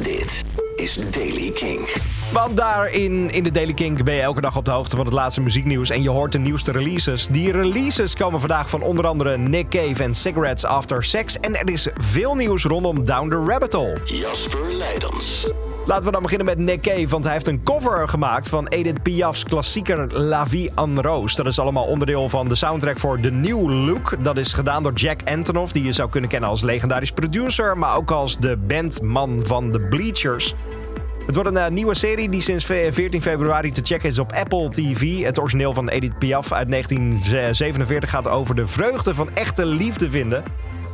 Dit is Daily King. Want daarin in de Daily Kink ben je elke dag op de hoogte van het laatste muzieknieuws en je hoort de nieuwste releases. Die releases komen vandaag van onder andere Nick Cave en Cigarettes After Sex. En er is veel nieuws rondom Down the Rabbit Hole. Jasper Leidens. Laten we dan beginnen met Cave, want hij heeft een cover gemaakt van Edith Piaf's klassieker La Vie en Rose. Dat is allemaal onderdeel van de soundtrack voor The New Look. Dat is gedaan door Jack Antonoff, die je zou kunnen kennen als legendarisch producer, maar ook als de bandman van The Bleachers. Het wordt een uh, nieuwe serie die sinds 14 februari te checken is op Apple TV. Het origineel van Edith Piaf uit 1947 gaat over de vreugde van echte liefde vinden.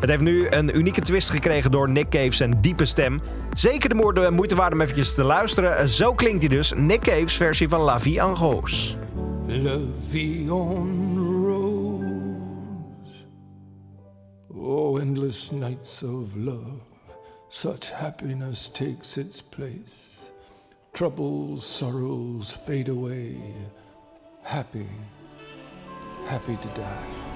Het heeft nu een unieke twist gekregen door Nick Cave's en diepe stem. Zeker de moeite, waard om eventjes te luisteren. Zo klinkt hij dus, Nick Cave's versie van La Vie en Rose. La vie en rose. Oh, endless nights of love. Such happiness takes its place. Troubles, sorrows fade away. Happy, happy to die.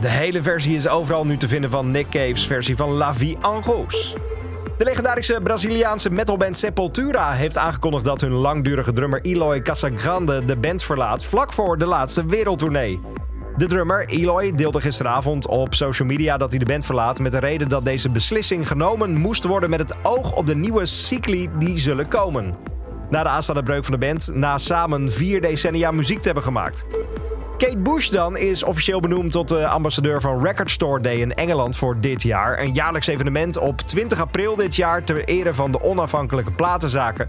De hele versie is overal nu te vinden van Nick Cave's versie van La Vie en Rose. De legendarische Braziliaanse metalband Sepultura heeft aangekondigd dat hun langdurige drummer Eloy Casagrande de band verlaat vlak voor de laatste wereldtournee. De drummer Eloy deelde gisteravond op social media dat hij de band verlaat met de reden dat deze beslissing genomen moest worden met het oog op de nieuwe cycli die zullen komen. Na de aanstaande breuk van de band, na samen vier decennia muziek te hebben gemaakt. Kate Bush dan is officieel benoemd tot de ambassadeur van Record Store Day in Engeland voor dit jaar. Een jaarlijks evenement op 20 april dit jaar ter ere van de onafhankelijke platenzaken.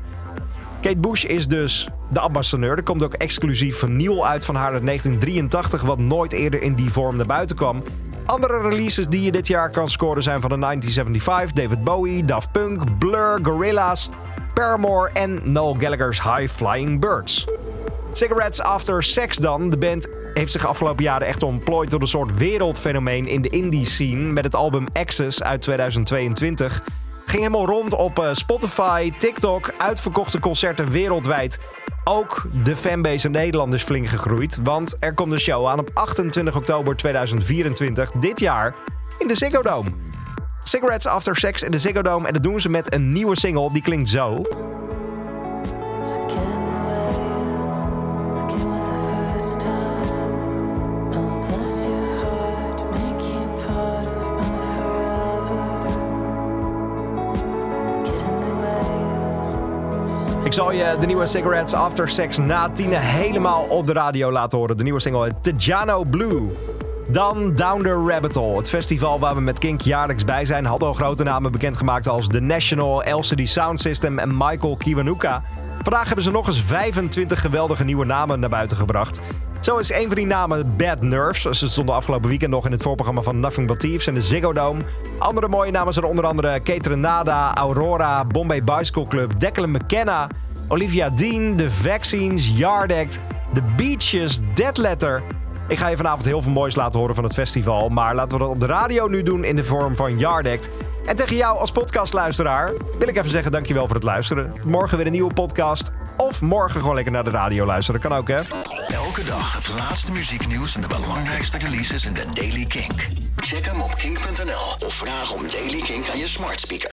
Kate Bush is dus de ambassadeur. Er komt ook exclusief vernieuw uit van haar uit 1983, wat nooit eerder in die vorm naar buiten kwam. Andere releases die je dit jaar kan scoren zijn van de 1975, David Bowie, Daft Punk, Blur, Gorillaz, Paramore en Noel Gallagher's High Flying Birds. Cigarettes After Sex dan. De band heeft zich afgelopen jaren echt ontplooid tot een soort wereldfenomeen in de indie scene met het album Access uit 2022. Ging helemaal rond op eh, Spotify, TikTok, uitverkochte concerten wereldwijd. Ook de fanbase in Nederland is flink gegroeid, want er komt een show aan op 28 oktober 2024 dit jaar in de Ziggo Dome. Cigarettes After Sex in de Ziggo Dome en dat doen ze met een nieuwe single die klinkt zo. Ik zal je de nieuwe Cigarettes After Sex na tienen helemaal op de radio laten horen. De nieuwe single Tejano Blue. Dan Down the Rabbit Hole. Het festival waar we met Kink jaarlijks bij zijn... had al grote namen bekendgemaakt als The National, LCD Sound System en Michael Kiwanuka. Vandaag hebben ze nog eens 25 geweldige nieuwe namen naar buiten gebracht. Zo is een van die namen Bad Nerves. Ze stonden afgelopen weekend nog in het voorprogramma van Nothing But Thieves en de Ziggo Dome. Andere mooie namen zijn onder andere Kate Renada, Aurora, Bombay Bicycle Club, Declan McKenna, Olivia Dean, The Vaccines, Yard Act, The Beaches, Dead Letter... Ik ga je vanavond heel veel moois laten horen van het festival. Maar laten we dat op de radio nu doen in de vorm van Yard Act. En tegen jou als podcastluisteraar wil ik even zeggen dankjewel voor het luisteren. Morgen weer een nieuwe podcast. Of morgen gewoon lekker naar de radio luisteren. Kan ook hè? Elke dag het laatste muzieknieuws en de belangrijkste releases in de Daily King. Check hem op kink.nl of vraag om Daily King aan je smart speaker.